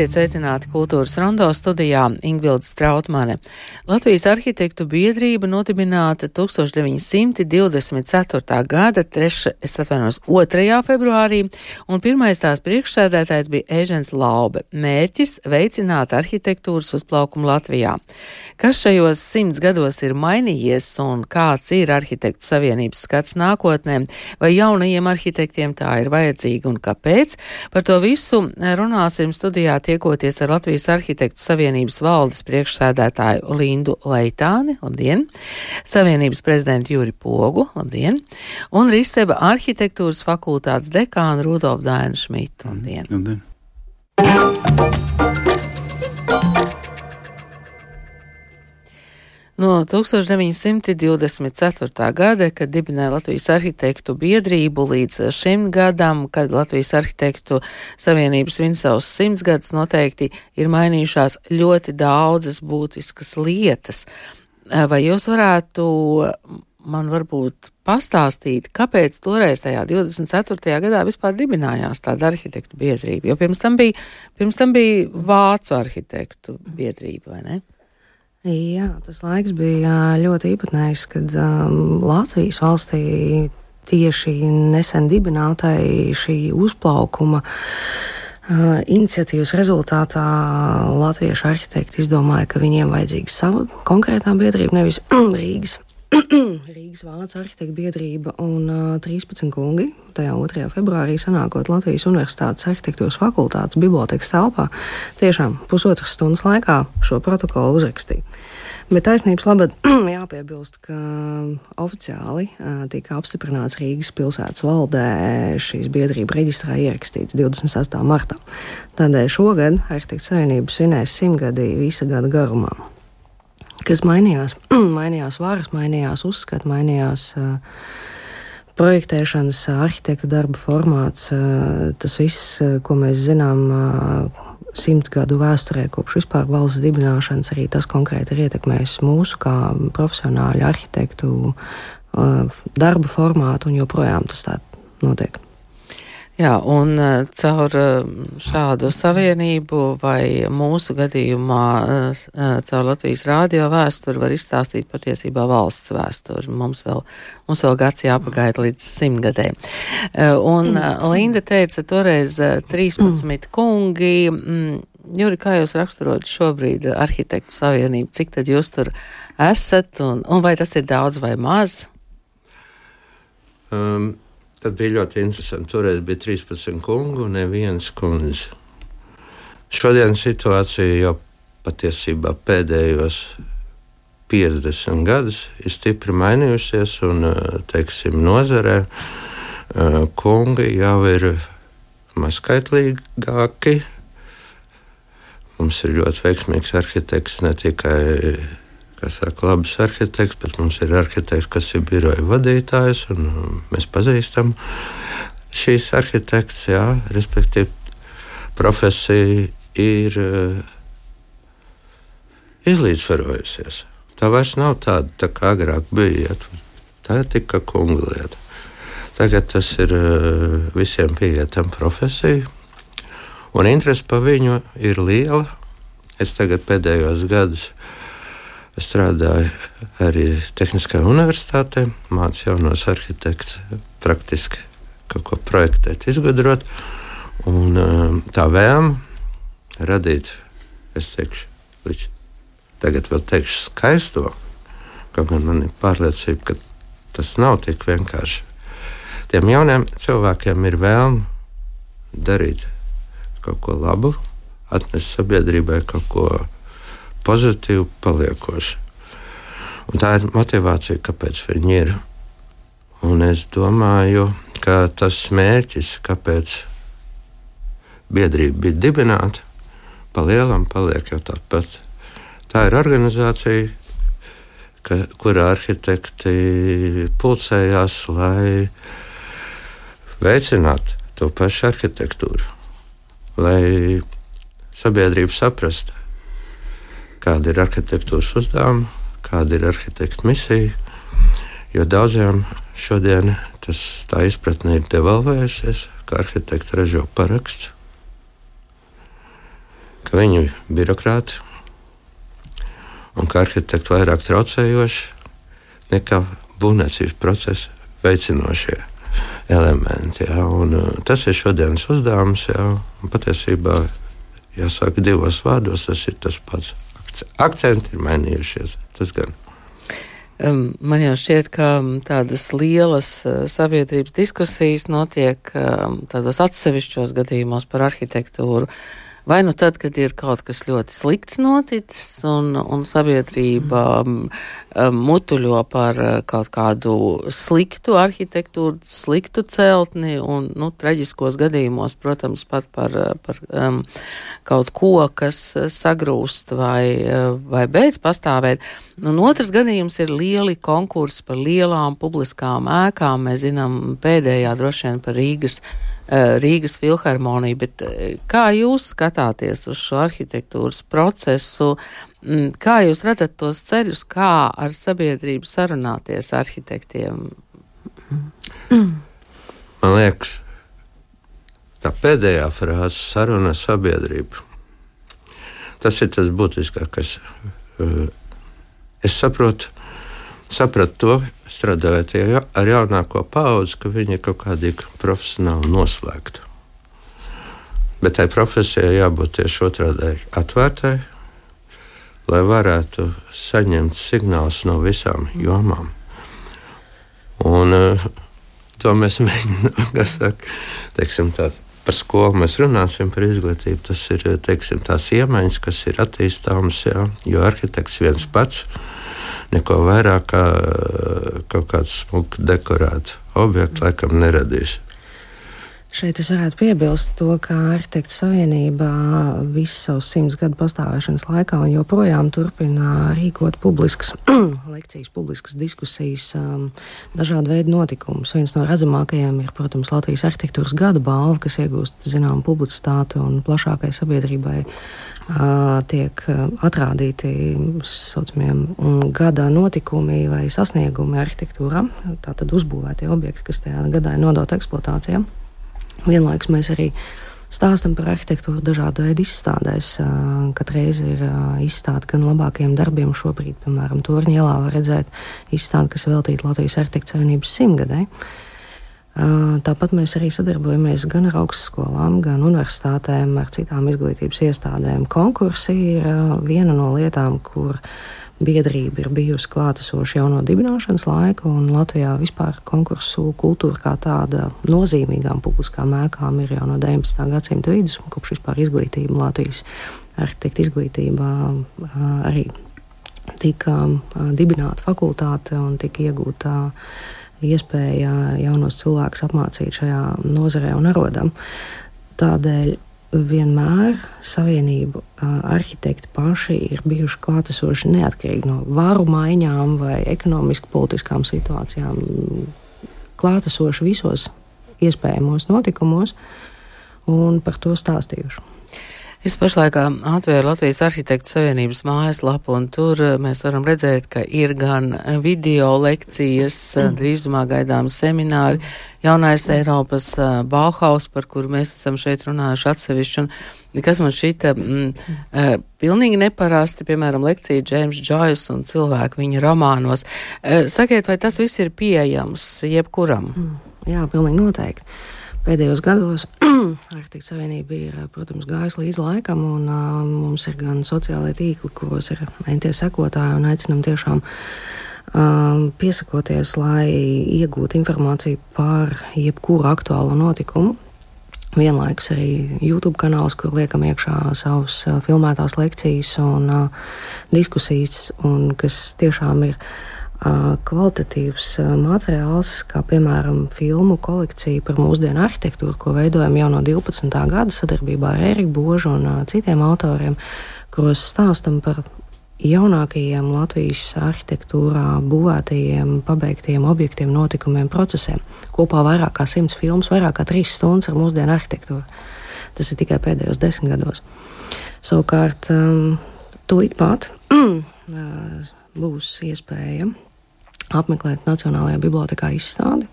Esiet sveicināti kultūras rondo studijā Ingvilda Strautmane. Latvijas arhitektu biedrība nodibināta 1924. gada 3, es atvainos 2. februārī, un pirmais tās priekšsēdētājs bija Ēžens Laube. Mērķis - veicināt arhitektūras uzplaukumu Latvijā. Kas šajos simts gados ir mainījies un kāds ir arhitektu savienības skats nākotnē, vai jaunajiem arhitektiem tā ir vajadzīga un kāpēc? Par to visu runāsim studijā tiekoties ar Latvijas Arhitektu Savienības valdes priekšsēdētāju Lindu Leitāni, labdien, Savienības prezidentu Juri Pogu, labdien, un Rīseba arhitektūras fakultātes dekānu Rudolf Dainu Šmitu, labdien. labdien. No 1924. gada, kad dibināja Latvijas arhitektu biedrību, līdz šim gadam, kad Latvijas arhitektu savienības vinsavus simts gadus noteikti ir mainījušās ļoti daudzas būtiskas lietas. Vai jūs varētu man varbūt pastāstīt, kāpēc toreiz tajā 24. gadā vispār dibinājās tāda arhitektu biedrība? Jo pirms tam bija, pirms tam bija Vācu arhitektu biedrība, vai ne? Jā, tas laiks bija ļoti īpatnējs, kad um, Latvijas valstī tieši nesen dibinātai šī uzplaukuma uh, iniciatīvas rezultātā latviešu arhitekti izdomāja, ka viņiem vajadzīga sava konkrētā biedrība, nevis Rīgas Rīgas Vācu arhitekta biedrība un uh, 13 kungi. Tajā 2. februārī sanākot Latvijas Universitātes arhitektūras fakultātes bibliotekas telpā, tiešām pusotras stundas laikā šo protokolu uzrakstīja. Bet taisnības labad jāpiebilst, ka oficiāli uh, tika apstiprināts Rīgas pilsētas valdē šīs biedrība reģistrā ierakstīts 28. martā. Tādēļ šogad Arhitekta Savienība svinēs simtgadī visa gada garumā kas mainījās. mainījās varas, mainījās uzskati, mainījās uh, projektēšanas, arhitekta darba formāts. Uh, tas viss, ko mēs zinām. Uh, Simts gadu vēsturē, kopš vispār valsts dibināšanas, arī tas konkrēti ir ietekmējis mūsu kā profesionāļu arhitektu darba formātu, un joprojām tas tā notiek. Jā, un eh, caur eh, šādu savienību vai mūsu gadījumā eh, caur Latvijas rādio vēsturi var izstāstīt patiesībā valsts vēsturi. Mums vēl, mums vēl gads jāpagaida līdz simtgadē. Un Linda teica toreiz 13 kungi. Mm, Juri, kā jūs raksturot šobrīd arhitektu savienību, cik tad jūs tur esat un, un vai tas ir daudz vai maz? Um. Tad bija ļoti interesanti. Toreiz bija 13 kungu un neviens kundze. Šodien situācija jau patiesībā pēdējos 50 gadus ir stipri mainījusies, un teiksim, nozarē kungi jau ir mazskaitlīgāki. Mums ir ļoti veiksmīgs arhitekts ne tikai kas saka, labs arhitekts, bet mums ir arhitekts, kas ir biroja vadītājs, un um, mēs pazīstam šīs arhitekts, jā, respektīvi, profesija ir uh, izlīdzvarojusies. Tā vairs nav tāda, tā kā agrāk bija. Tā ir tikai kunga lieta. Tagad tas ir uh, visiem pieejama profesija, un interese par viņu ir liela. Es tagad pēdējos gados Es strādāju arī Tehniskajā universitātē, mācīju jaunos arhitektus praktiski kaut ko projektēt, izgudrot. Un, um, tā vēlme radīt, es teikšu, līdz tagad vēl teikšu skaisto, kaut gan man ir pārliecība, ka tas nav tik vienkārši. Tiem jauniem cilvēkiem ir vēlme darīt kaut ko labu, atnest sabiedrībai kaut ko labu pozitīvi paliekoši. Un tā ir motivācija, kāpēc viņi ir. Un es domāju, ka tas mērķis, kāpēc biedrība bija dibināta, pa lielam paliek jau tāds pats. Tā ir organizācija, ka, kurā arhitekti pulcējās, lai veicinātu to pašu arhitektūru, lai sabiedrība saprastu, kāda ir arhitektūras uzdevuma, kāda ir arhitekta misija. Jo daudziem šodien tas tā izpratne ir devalvējusies, ka arhitekti ražo parakstu, ka viņi ir birokrāti un ka arhitekti vairāk traucējoši nekā būvniecības procesa veicinošie elementi. Ja, un, uh, tas ir šodienas uzdevums. Ja, patiesībā, jāsaka, divos vārdos tas ir tas pats. Akcenti ir mainījušies. Tas gan. Man jau šķiet, ka tādas lielas uh, sabiedrības diskusijas notiek um, tādos atsevišķos gadījumos par arhitektūru. Vai nu tad, kad ir kaut kas ļoti slikts noticis un, un sabiedrība mm. mutuļo par uh, kaut kādu sliktu arhitektūru, sliktu celtni un, nu, traģiskos gadījumos, protams, pat par, uh, par um, kaut ko, kas sagrūst vai, vai beidz pastāvēt. Un otrs gadījums ir lieli konkursi par lielām publiskām ēkām. Mēs zinām pēdējā droši vien par Rīgas Eh, Rīgas filharmonija, bet eh, kā jūs skatāties uz šo arhitektūras procesu? Mm, kā jūs redzat tos ceļus, kā ar sabiedrību sarunāties arhitektiem? Man liekas, tā pēdējā frāze - saruna ar sabiedrību. Tas ir tas būtiskākais. Eh, es saprotu, sapratu to, strādājot ar jaunāko paudzi, ka viņi ir kaut kādīgi profesionāli noslēgti. Bet tai profesijai jābūt tieši otrādi atvērtai, lai varētu saņemt signālus no visām jomām. Un, uh, to mēs mēģinām, kas saka, teiksim, tā, par skolu mēs runāsim, par izglītību. Tas ir teiksim, tās iemaņas, kas ir attīstāmas, jā, jo arhitekts viens pats ir neko vairāk kā kaut kādu smuku dekorētu objektu laikam neradīs. Šeit es varētu piebilst to, ka Arhitektu savienība visu savu simts gadu pastāvēšanas laikā un joprojām turpina rīkot publiskas lekcijas, publiskas diskusijas, um, dažādu veidu notikumus. Viens no redzamākajiem ir, protams, Latvijas arhitektūras gada balva, kas iegūst zināmu publicitāti un plašākai sabiedrībai uh, tiek atrādīti saucamiem gada notikumi vai sasniegumi arhitektūrā, tātad uzbūvētie objekti, kas tajā gadā ir nodota eksploatācijai. Vienlaikus mēs arī stāstam par arhitektūru dažādu veidu izstādēs. Katru reizi ir izstāde gan labākajiem darbiem. Šobrīd, piemēram, Torņa ielā var redzēt izstādi, kas veltīta Latvijas arhitektu savienības simtgadē. Tāpat mēs arī sadarbojamies gan ar augstskolām, gan universitātēm, ar citām izglītības iestādēm. Konkursi ir viena no lietām, kur biedrība ir bijusi klātesoša jau no dibināšanas laika, un Latvijā vispār konkursu kultūra kā tāda nozīmīgām publiskām ēkām ir jau no 19. gadsimta vidus, kopš vispār izglītība Latvijas arhitekta izglītībā arī tika dibināta fakultāte un tika iegūta iespēja jaunos cilvēkus apmācīt šajā nozarē un arodam. Tādēļ vienmēr savienību arhitekti paši ir bijuši klātesoši neatkarīgi no varu maiņām vai ekonomiski politiskām situācijām, klātesoši visos iespējamos notikumos un par to stāstījuši. Es pašlaik atvēru Latvijas arhitektu savienības mājaslapu, un tur mēs varam redzēt, ka ir gan video lekcijas, mm. drīzumā gaidām semināri, jaunais Eiropas Bauhaus, par kuru mēs esam šeit runājuši atsevišķi, un kas man šita mm, pilnīgi neparasti, piemēram, lekcija Džēms Džojas un cilvēku viņa romānos. Sakiet, vai tas viss ir pieejams jebkuram? Mm. Jā, pilnīgi noteikti pēdējos gados Arhitekta Savienība ir, protams, gājusi līdz laikam, un uh, mums ir gan sociālai tīkli, kuros ir entie sekotāji, un aicinam tiešām uh, piesakoties, lai iegūtu informāciju par jebkuru aktuālu notikumu. Vienlaikus arī YouTube kanāls, kur liekam iekšā savus uh, filmētās lekcijas un uh, diskusijas, un kas tiešām ir uh, kvalitatīvs materiāls, kā piemēram filmu kolekcija par mūsdienu arhitektūru, ko veidojam jau no 12. gada sadarbībā ar Eriku Božu un citiem autoriem, kuros stāstam par jaunākajiem Latvijas arhitektūrā būvētajiem, pabeigtiem objektiem, notikumiem, procesiem. Kopā vairāk kā simts filmas, vairāk kā trīs stundas ar mūsdienu arhitektūru. Tas ir tikai pēdējos desmit gados. Savukārt, tūlīt pat būs iespēja apmeklēt Nacionālajā bibliotekā izstādi.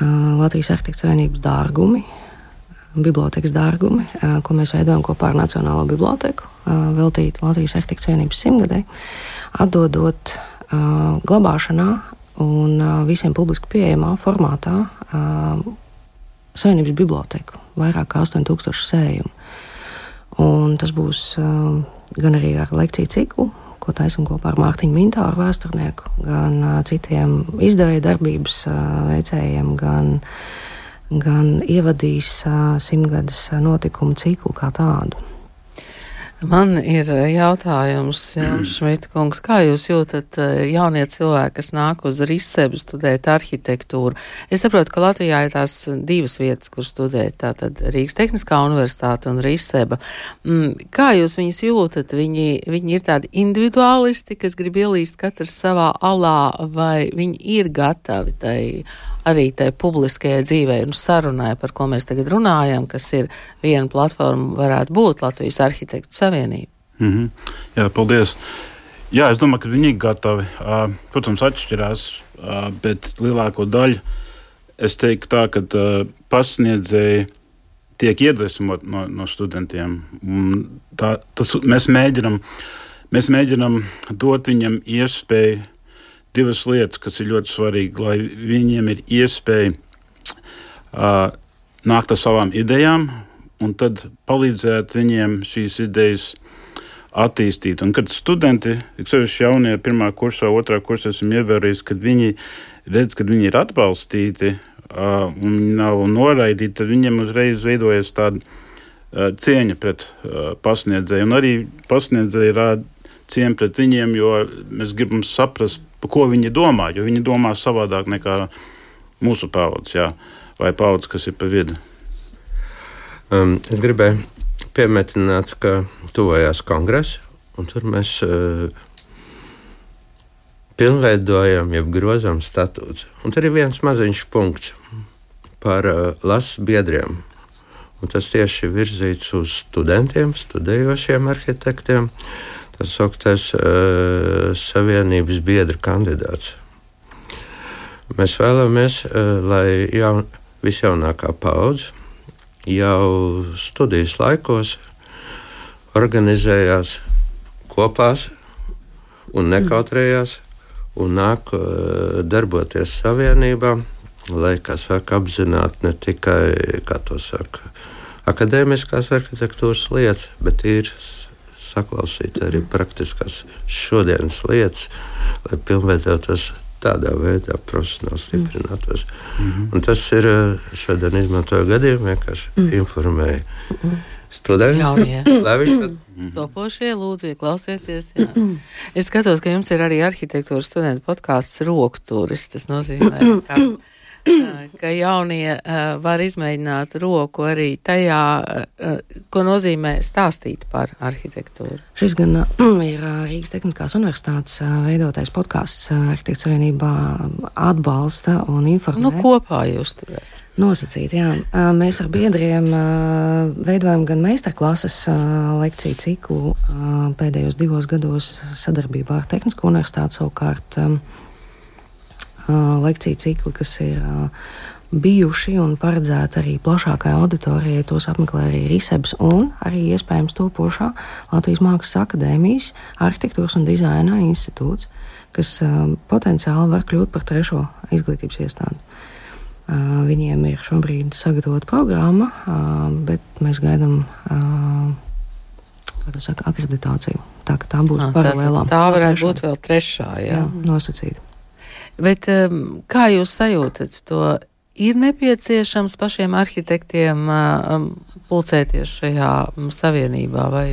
Latvijas arhitektu savienības dārgumi, bibliotekas dārgumi, ko mēs veidojam kopā ar Nacionālo biblioteku, veltīti Latvijas arhitektu savienības simtgadē, atdodot glabāšanā un visiem publiski pieejamā formātā savienības biblioteku, vairāk kā 8000 sējumu. Un tas būs gan arī ar lekciju ciklu, ko taisam kopā ar Mārtiņu Mintāru vēsturnieku, gan citiem izdevēja darbības veicējiem, gan, gan ievadīs simtgades notikumu ciklu kā tādu. Man ir eh, jautājums, Šmita kungs, kā jūs jūtat eh, jaunie cilvēki, kas nāk uz Risebu studēt arhitektūru? Es saprotu, ka Latvijā ir tās divas vietas, kur studēt, tātad Rīgas Tehniskā universitāte un Riseba. Mm, kā jūs viņus jūtat? Viņi, viņi ir tādi individuālisti, kas grib ielīst katrs savā alā, vai viņi ir gatavi tai arī tai publiskajai dzīvē un sarunai, par ko mēs tagad runājam, kas ir viena platforma, varētu būt Latvijas arhitektu savienība. Mm -hmm. Jā, paldies. Jā, es domāju, ka viņi ir gatavi. Protams, atšķirās, bet lielāko daļu es teiktu tā, ka pasniedzēji tiek iedvesmot no, no studentiem. Tā, tas, mēs, mēģinam, mēs mēģinam dot viņam iespēju divas lietas, kas ir ļoti svarīgas, lai viņiem ir iespēja uh, nākt ar savām idejām un tad palīdzēt viņiem šīs idejas attīstīt. Un kad studenti, sevišķi jaunie, pirmā kursā, otrā kursā, esam ievērojuši, kad viņi redz, ka viņi ir atbalstīti uh, un nav noraidīti, tad viņiem uzreiz veidojas tāda uh, cieņa pret uh, pasniedzēju. Un arī pasniedzēji rāda cieņu pret viņiem, jo mēs gribam saprast, par ko viņi domā, jo viņi domā savādāk nekā mūsu paudzes, vai paudzes, kas ir pa vidu. Um, es gribēju piemetināt, ka tuvojās kongress, un tur mēs uh, pilnveidojam, jau grozām statūtus. Un tur ir viens maziņš punkts par uh, lasu biedriem. Un tas tieši ir virzīts uz studentiem, studējošiem arhitektiem. Uh, tā sauktais uh, savienības biedra kandidāts. Mēs vēlamies, uh, lai jaun, visjaunākā paudze jau studijas laikos organizējās kopā un nekautrējās un nāk uh, darboties savienībā, lai, kā saka, apzinātu ne tikai, kā to saka, akadēmiskās arhitektūras lietas, bet ir saklausīt arī praktiskās šodienas lietas, lai pilnveidotos tādā veidā profesionāli stiprinātos. Mm -hmm. Tas ir eh, šodien izmantoju gadījumu, vienkārši mm. informēju. Mm -hmm. Studenti, Topošie, lūdzu, klausieties. Jā. Es skatos, ka jums ir arī arhitektūras studentu podkāsts Rokturis. Tas nozīmē, ka ka jaunie var izmēģināt roku arī tajā, ko nozīmē stāstīt par arhitektūru. Šis gan ir Rīgas Tehniskās Universitātes veidotais podkāsts Arhitektu Savienībā atbalsta un informē. Nu, kopā jūs tur esat. Nosacīt, jā. Mēs ar biedriem veidojam gan meistarklases lekciju ciklu pēdējos divos gados sadarbībā ar Tehnisko universitāti savukārt lekciju cikli, kas ir bijuši un paredzēti arī plašākai auditorijai. Tos apmeklē arī Risebs un arī iespējams topošā Latvijas Mākslas akadēmijas arhitektūras un dizaina institūts, kas potenciāli var kļūt par trešo izglītības iestādi. Viņiem ir šobrīd sagatavota programma, bet mēs gaidām saka, akreditāciju. Tā, tā būs paralēlā. Tā, tā varētu būt vēl trešā. Jā, jā nosacīta. Bet um, kā jūs sajūtat to? Ir nepieciešams pašiem arhitektiem um, pulcēties šajā um, savienībā, vai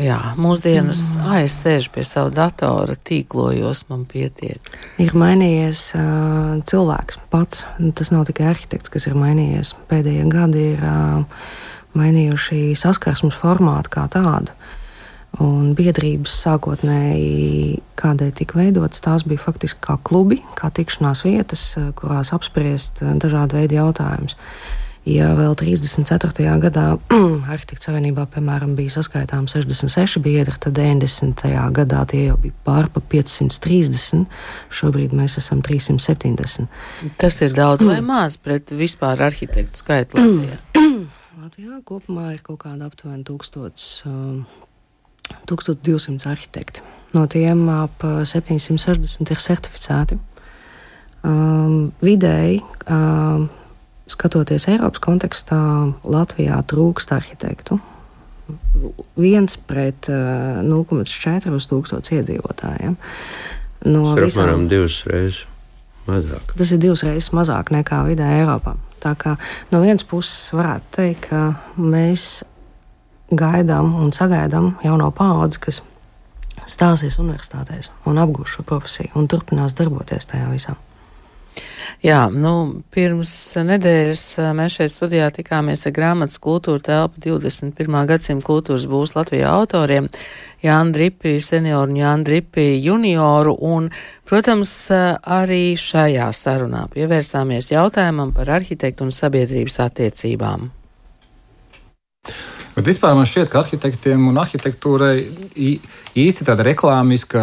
jā, mūsdienas mm. sēžu pie sava datora, tīklojos, man pietiek. Ir mainījies uh, cilvēks pats. Tas nav tikai arhitekts, kas ir mainījies. Pēdējie gadi ir uh, mainījuši saskarsmes formātu kā tādu. Un biedrības sākotnēji, kādēļ tika veidotas, tās bija faktiski kā klubi, kā tikšanās vietas, eh, kurās apspriest eh, dažādu veidu jautājumus. Ja vēl 34. gadā arhitektu savienībā, piemēram, bija saskaitām 66 biedri, tad 90. gadā tie jau bija pārpa 530. Šobrīd mēs esam 370. Tas ir daudz vai maz pret vispār arhitektu skaitu Latvijā? Latvijā kopumā ir kaut kāda aptuveni 1000, um, 1200 arhitekti. No tiem ap 760 ir certificēti. Um, vidēji um, skatoties Eiropas kontekstā, Latvijā trūkst arhitektu. Viens pret uh, 0,4 uz tūkstošu iedzīvotājiem. No Tas ir visām, apmēram divas reizes mazāk. Tas ir divas reizes mazāk nekā vidē Eiropā. Tā kā no vienas puses varētu teikt, ka mēs gaidām un sagaidām jauno paudzi, kas stāsies universitātēs un apgūs šo profesiju un turpinās darboties tajā visā. Jā, nu, pirms nedēļas mēs šeit studijā tikāmies ar grāmatas kultūra telpu 21. gadsimta kultūras būs Latvijā autoriem Jānu Dripi senioru un Jānu Dripi junioru, un, protams, arī šajā sarunā pievērsāmies jautājumam par arhitektu un sabiedrības attiecībām. Bet vispār man šķiet, ka arhitektiem un arhitektūrai īsti tāda reklāmiska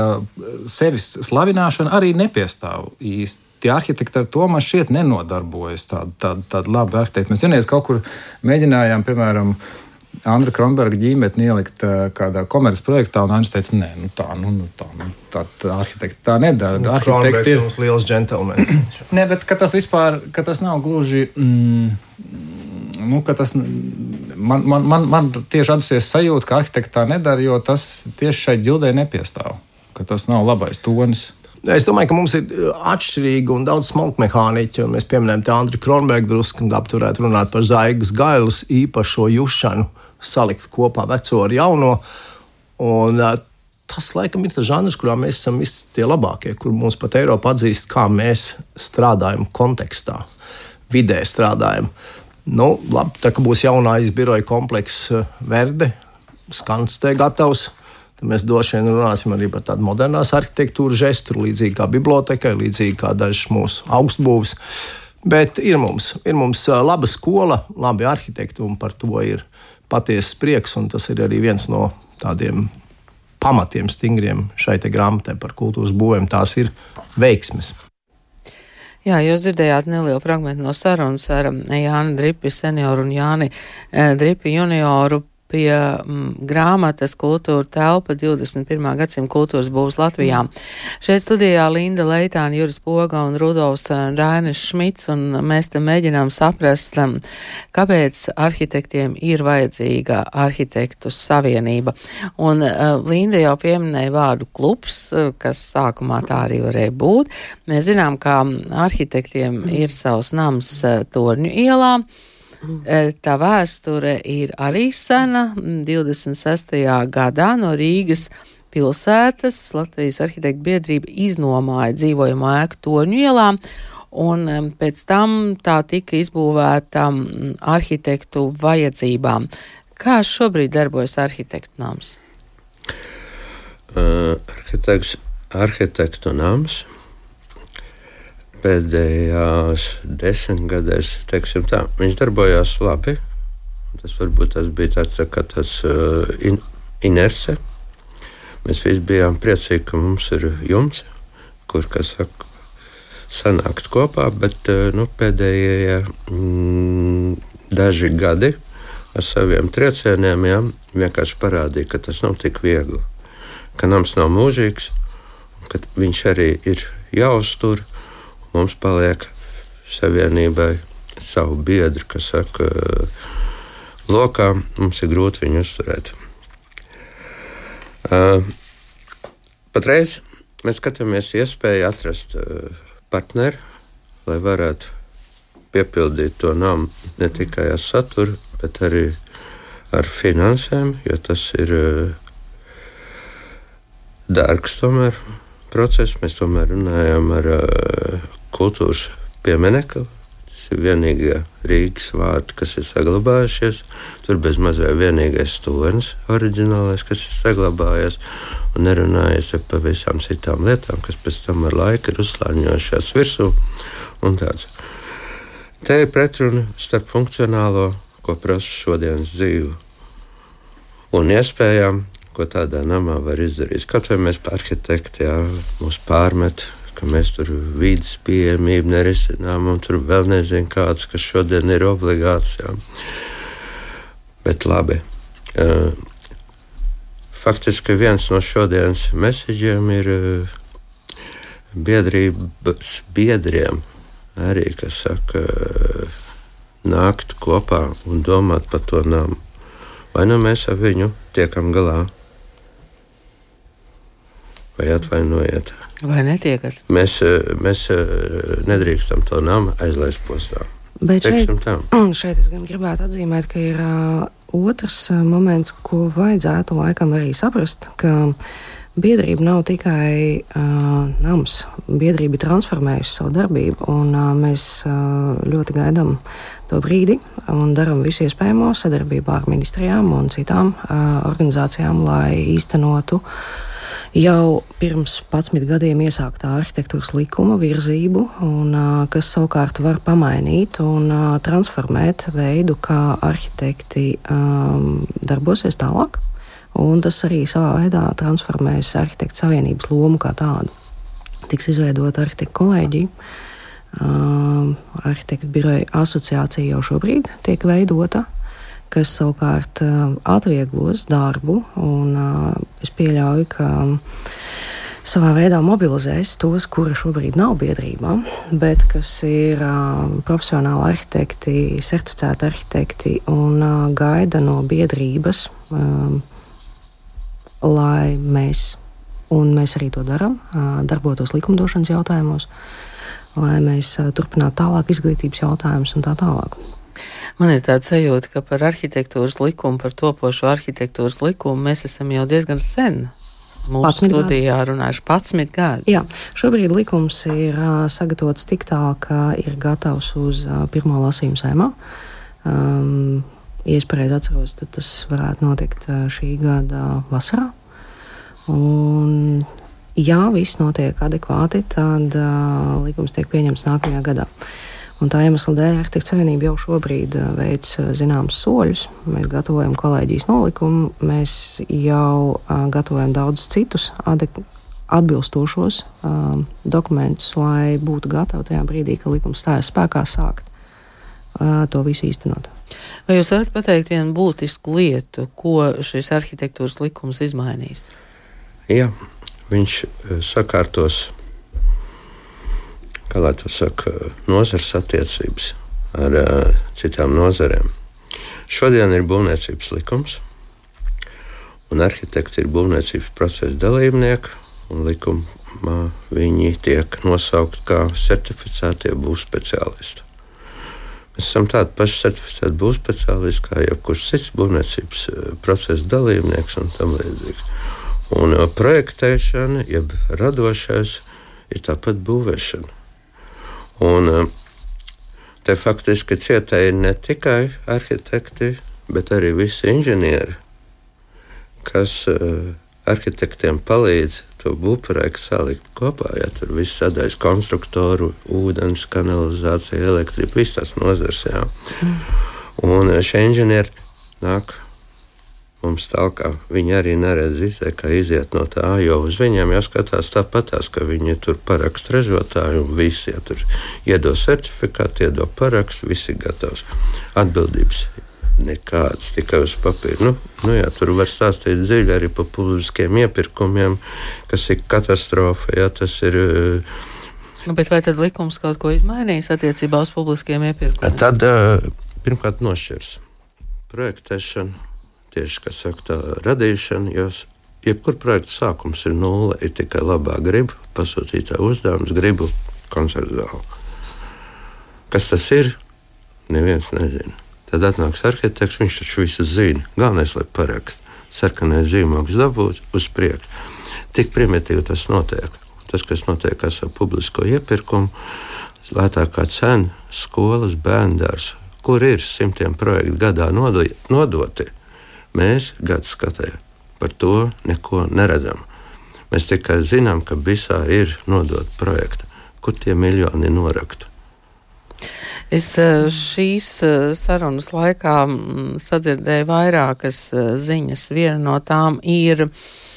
sevis slavināšana arī nepiestāv īsti tie arhitekti ar to man šķiet nenodarbojas. Tāda tā, tā laba arhitekta. Mēs vienreiz kaut kur mēģinājām, piemēram, Andra Kronberga ģimeni ielikt uh, kādā komerces projektā, un Andris teica, nē, nu tā, nu, nu tā, nu, tā, tā arhitekti tā nedara. Nu, arhitekti ir mums liels džentelmenis. nē, bet tas vispār, ka tas nav gluži. Mm, nu, tas, man, man, man, man tieši atdusies sajūta, ka arhitekti tā nedara, jo tas tieši šai ģildē nepiestāv. Tas nav labais tonis. Es domāju, ka mums ir uh, atšķirīgi un daudz smalku mehāniķu. Mēs pieminējam te Andriu Kronbergu drusku, un apturētu runāt par Zaigas gailas īpašo jušanu, salikt kopā veco ar jauno. Un, uh, tas, laikam, ir tas žanrs, kurā mēs esam visi tie labākie, kur mums pat Eiropa atzīst, kā mēs strādājam kontekstā, vidē strādājam. Nu, labi, tā kā būs jaunais biroja komplekss uh, Verde, skans te gatavs Tad mēs droši vien runāsim arī par tādu modernās arhitektūras žestu, līdzīgi kā bibliotekai, līdzīgi kā dažas mūsu augstbūves. Bet ir mums, ir mums laba skola, labi arhitekti, un par to ir patiesa prieks. Tas ir arī viens no tādiem pamatiem, stingriem šai grāmatai par kultūras būvēm. Tās ir veiksmes. Jā, jūs dzirdējāt nelielu fragment no sarunas ar Jāni Dripi senioru un Jāni Dripi junioru pie mm, grāmatas kultūra telpa 21. gadsimta kultūras būvs Latvijā. Mm. Šeit studijā Linda Leitāna, Juris Poga un Rudolfs eh, Dainis Šmits, un mēs te mēģinām saprast, mm, kāpēc arhitektiem ir vajadzīga arhitektu savienība. Un uh, Linda jau pieminēja vārdu klubs, eh, kas sākumā tā arī varēja būt. Mēs zinām, ka arhitektiem ir savs nams Torņu ielā. E, tā vēsture ir arī sena. 26. gadā no Rīgas pilsētas Latvijas arhitektu biedrība iznomāja dzīvojamo ēku Toņu ielā. Un pēc tam tā tika izbūvēta arhitektu vajadzībām. Kā šobrīd darbojas arhitektu nams? Uh, arhitekts, arhitektu nams pēdējās desmitgadēs, tā, viņš darbojās labi. Tas varbūt tas bija tāds, tā, tāds uh, in, inerce. Mēs visi bijām priecīgi, ka mums ir jums, kur, kas saka, sanākt kopā, bet uh, nu, pēdējie mm, daži gadi ar saviem triecieniem jā, vienkārši parādīja, ka tas nav tik viegli. Ka nams nav mūžīgs, ka viņš arī ir jāuztur mums paliek savienībai savu biedru, kas saka, lokā mums ir grūti viņu uzturēt. Patreiz mēs skatāmies iespēju atrast partneri, lai varētu piepildīt to namu ne tikai ar saturu, bet arī ar finansēm, jo tas ir dārgs tomēr process. Mēs tomēr runājam ar kultūras pieminekli. Tas ir vienīgie Rīgas vārdi, kas ir saglabājušies. Tur bez mazā vienīgais stūris, oriģinālais, kas ir saglabājies. Un nerunājies par visām citām lietām, kas pēc tam ar laiku ir uzslāņojušās virsū. Te ir pretruna starp funkcionālo, ko prasa šodienas dzīve, un iespējām, ko tādā namā var izdarīt. Kaut vai mēs arhitekti jā, mūs pārmet, ka mēs tur vidas pieejamību nerisinām, un tur vēl nezinu kāds, kas šodien ir obligāts. Jā. Bet labi. Faktiski viens no šodienas mēsīģiem ir biedrības biedriem arī, kas saka, nākt kopā un domāt par to namu. Vai nu mēs ar viņu tiekam galā, vai atvainojiet. Vai netiekat? Mēs, mēs nedrīkstam to namu aizlaist postā. Bet šeit, šeit es gribētu atzīmēt, ka ir uh, otrs uh, moments, ko vajadzētu laikam arī saprast, ka biedrība nav tikai uh, nams. Biedrība ir transformējusi savu darbību, un uh, mēs uh, ļoti gaidām to brīdi un darām visu iespējamo sadarbībā ar ministrijām un citām uh, organizācijām, lai īstenotu uh, jau pirms 11 gadiem iesāktā arhitektūras likuma virzību, un, kas savukārt var pamainīt un transformēt veidu, kā arhitekti um, darbosies tālāk. Un tas arī savā veidā transformēs arhitektu savienības lomu kā tādu. Tiks izveidota arhitektu kolēģija. Uh, arhitektu biroja asociācija jau šobrīd tiek veidota kas savukārt atvieglos darbu. Un, es pieļauju, ka savā veidā mobilizēs tos, kuri šobrīd nav biedrībā, bet kas ir profesionāli arhitekti, certificēti arhitekti un gaida no biedrības, lai mēs, un mēs arī to darām, darbotos likumdošanas jautājumos, lai mēs turpinātu tālāk izglītības jautājumus un tā tālāk. Man ir tāds sajūta, ka par arhitektūras likumu, par topošo arhitektūras likumu mēs esam jau diezgan sen. Mūsu studijā runājuši 11 gadi. Jā, šobrīd likums ir uh, sagatavots tik tālu, ka ir gatavs uz uh, pirmo lasījumu sēmā. Um, ja es pareizi atceros, tad tas varētu notikt uh, šī gada vasarā. Un, ja viss notiek adekvāti, tad uh, likums tiek pieņemts nākamajā gadā. Uh, Un tā iemesla dēļ Arhitekta Savienība jau šobrīd uh, veic uh, zināmus soļus. Mēs gatavojam kolēģijas nolikumu, mēs jau uh, gatavojam daudzus citus atbilstošos uh, dokumentus, lai būtu gatavi tajā brīdī, kad likums stājas spēkā, sākt uh, to visu īstenot. Vai jūs varat pateikt vienu būtisku lietu, ko šis arhitektūras likums izmainīs? Jā, viņš sakārtos kā lai to saka, nozares attiecības ar uh, citām nozarēm. Šodien ir būvniecības likums, un arhitekti ir būvniecības procesa dalībnieki, un likumā viņi tiek nosaukti kā certificētie būvspeciālisti. Mēs esam tādi paši certificēti būvspeciālisti kā jebkurš cits būvniecības procesa dalībnieks un tam līdzīgs. Un projektēšana, jeb radošais, ir tāpat būvēšana. Un eh, te faktiski cietēji ne tikai arhitekti, bet arī visi inženieri, kas uh, arhitektiem palīdz to būvprojektu salikt kopā. Ja tur viss sadaļas konstruktoru, ūdens, kanalizācija, elektrība, visas tās nozars. Jā. Mm. Un eh, šie inženieri nāk mums tālāk, viņi arī neredz izē, kā iziet no tā, jo uz viņiem jāskatās tāpatās, ka viņi tur parakst ražotāju un visi ja tur iedo certifikātu, iedo parakstu, visi gatavs. Atbildības nekādas, tikai uz papīra. Nu, nu jā, tur var stāstīt dziļi arī par publiskiem iepirkumiem, kas ir katastrofa. Jā, tas ir, nu, bet vai tad likums kaut ko izmainīs attiecībā uz publiskiem iepirkumiem? Tad pirmkārt nošķirs projektēšanu tieši saka, tā radīšana. Jo jebkurā projekta sākums ir nulle, ir tikai labā griba, pasūtītā uzdevums, gribu koncertu zāli. Kas tas ir? Neviens nezina. Tad atnāks arhitekts, viņš taču visu zina. Galvenais, lai parakst sarkanais zīmogs dabūt uz priekšu. Tik primitīvi tas notiek. Tas, kas notiek ar publisko iepirkumu, lētākā cena, skolas, bērndārs, kur ir simtiem projektu gadā nodoti Mēs gadu skatē par to neko neredzam. Mēs tikai zinām, ka visā ir nodota projekta, kur tie miljoni norakta. Es šīs sarunas laikā sadzirdēju vairākas ziņas. Viena no tām ir Eh,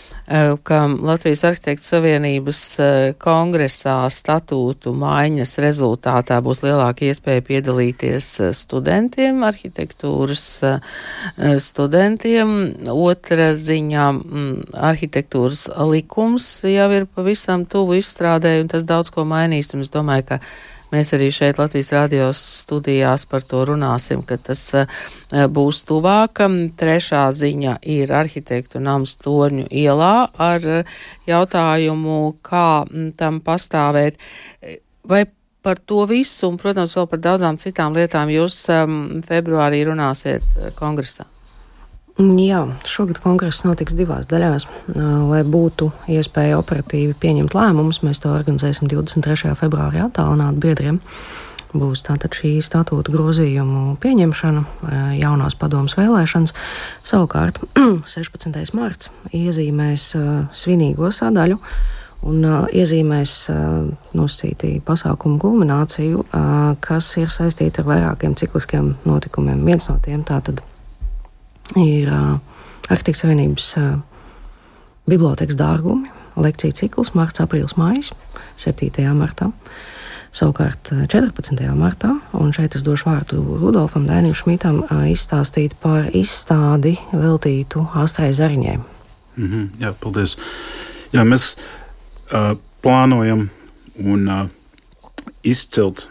ka Latvijas Arhitektu Savienības eh, kongresā statūtu maiņas rezultātā būs lielāka iespēja piedalīties eh, studentiem, arhitektūras studentiem. Otra ziņā mm, arhitektūras likums jau ir pavisam tuvu izstrādē, un tas daudz ko mainīs, un es domāju, ka Mēs arī šeit Latvijas radios studijās par to runāsim, ka tas uh, būs tuvāk. Trešā ziņa ir arhitektu nams torņu ielā ar uh, jautājumu, kā m, tam pastāvēt. Vai par to visu, un, protams, vēl par daudzām citām lietām jūs um, februārī runāsiet kongresā? Jā, šogad kongress notiks divās daļās. Lai būtu iespēja operatīvi pieņemt lēmumus, mēs to organizēsim 23. februārī attālināt biedriem. Būs tātad šī statūta grozījumu pieņemšana, jaunās padomas vēlēšanas. Savukārt 16. marts iezīmēs svinīgo sadaļu un uh, iezīmēs uh, nosacītī pasākumu kulmināciju, uh, kas ir saistīta ar vairākiem cikliskiem notikumiem. Viens no tiem tātad ir Arhitekta Savienības bibliotekas dārgumi, lekciju cikls Marts, Aprīlis, Mājas 7. martā. Savukārt 14. martā, un šeit es došu vārdu Rudolfam Dainim Šmitam, izstāstīt par izstādi veltītu Astrai Zariņai. Mm -hmm, jā, paldies. Jā, mēs uh, plānojam un uh, izcelt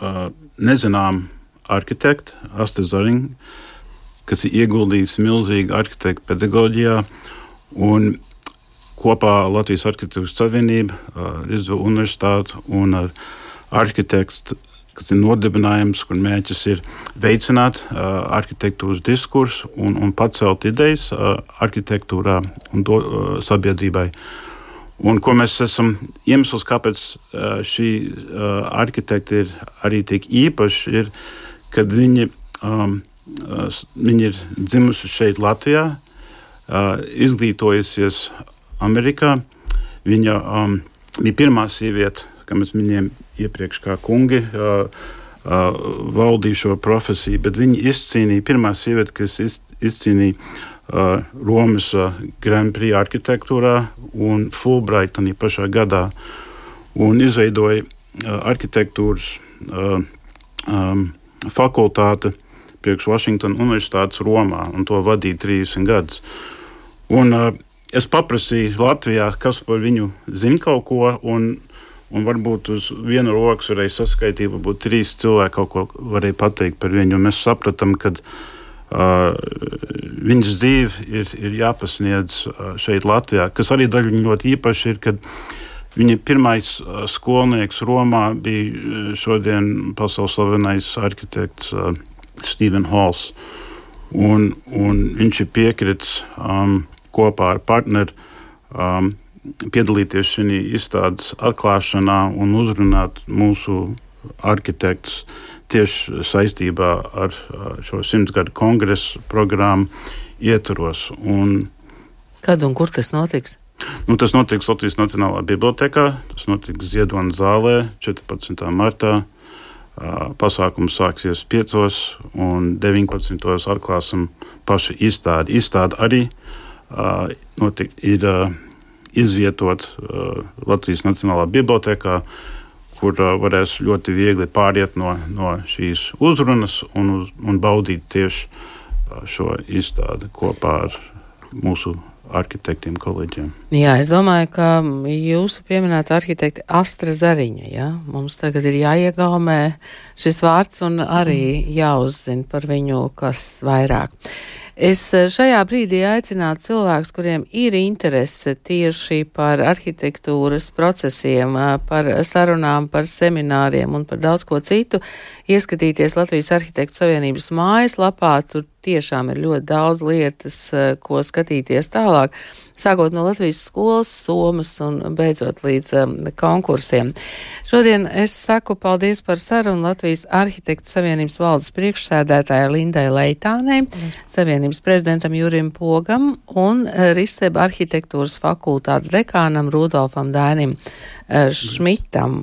uh, nezinām arhitektu Astrai Zariņu kas ir ieguldījis milzīgi arhitektu pedagoģijā. Un kopā Latvijas Arhitektūras Savienība, Rīgas Universitāte un arhitekts, kas ir nodibinājums, kur mērķis ir veicināt arhitektūras diskursu un, un pacelt idejas arhitektūrā un do, sabiedrībai. Un ko mēs esam iemesls, kāpēc šī arhitekta ir arī tik īpaša, ir, kad viņi um, Viņa ir dzimusi šeit, Latvijā, izglītojusies Amerikā. Viņa um, bija pirmā sieviete, kam es minēju iepriekš, kā kungi. Uh, uh, valdīja šo profesiju, bet viņa izcīnīja, pirmā sieviete, kas izcīnīja uh, Romas uh, Grand Prix arhitektūrā un Fulbrightonī pašā gadā un izveidoja uh, arhitektūras uh, um, fakultāti priekš Vašingtonas Universitātes Romā, un to vadīja 30 gadus. Un, uh, es paprasīju Latvijā, kas par viņu zina kaut ko, un, un varbūt uz vienu rokas varēja saskaitīt, varbūt trīs cilvēki kaut ko varēja pateikt par viņu. Mēs sapratām, ka uh, viņas dzīve ir, ir jāpasniedz uh, šeit, Latvijā, kas arī daļai ļoti īpaši ir. Viņa pirmais uh, skolnieks Romā bija uh, šodien pasaules slavenais arhitekts uh, Stevens Halls. Un, un viņš ir piekritis um, kopā ar partneri um, piedalīties šajā izstādes atklāšanā un uzrunāt mūsu arhitektus tieši saistībā ar šo simtgadu kongresa programmu ietvaros. Un, Kad un kur tas notiks? Nu, tas notiks Latvijas Nacionālajā bibliotekā, tas notiks Ziedonas zālē 14. martā. Pasākums sāksies 5. un 19. atklāsim pašu izstādi. Izstāde arī uh, notik, ir uh, izvietot uh, Latvijas Nacionālā bibliotekā, kur uh, varēs ļoti viegli pāriet no, no šīs uzrunas un, uz, un baudīt tieši šo izstādi kopā ar mūsu arhitektiem, kolēģiem. Jā, es domāju, ka jūsu pieminēta arhitekta Astra Zariņa, ja? mums tagad ir jāiegaumē šis vārds un arī jāuzzina par viņu, kas vairāk. Es eh, šajā brīdī aicinātu cilvēkus, kuriem ir interese tieši par arhitektūras procesiem, eh, par sarunām, par semināriem un par daudz ko citu, ieskatīties Latvijas Arhitektu Savienības mājaslapā. Tur tiešām ir ļoti daudz lietas, eh, ko skatīties tālāk sākot no Latvijas skolas, Somas un beidzot līdz um, konkursiem. Šodien es saku paldies par sarunu Latvijas Arhitektu Savienības valdes priekšsēdētāja Lindai Leitānei, Savienības prezidentam Jurim Pogam un uh, Riseba arhitektūras fakultātes dekānam Rudolfam Dainim uh, Šmitam.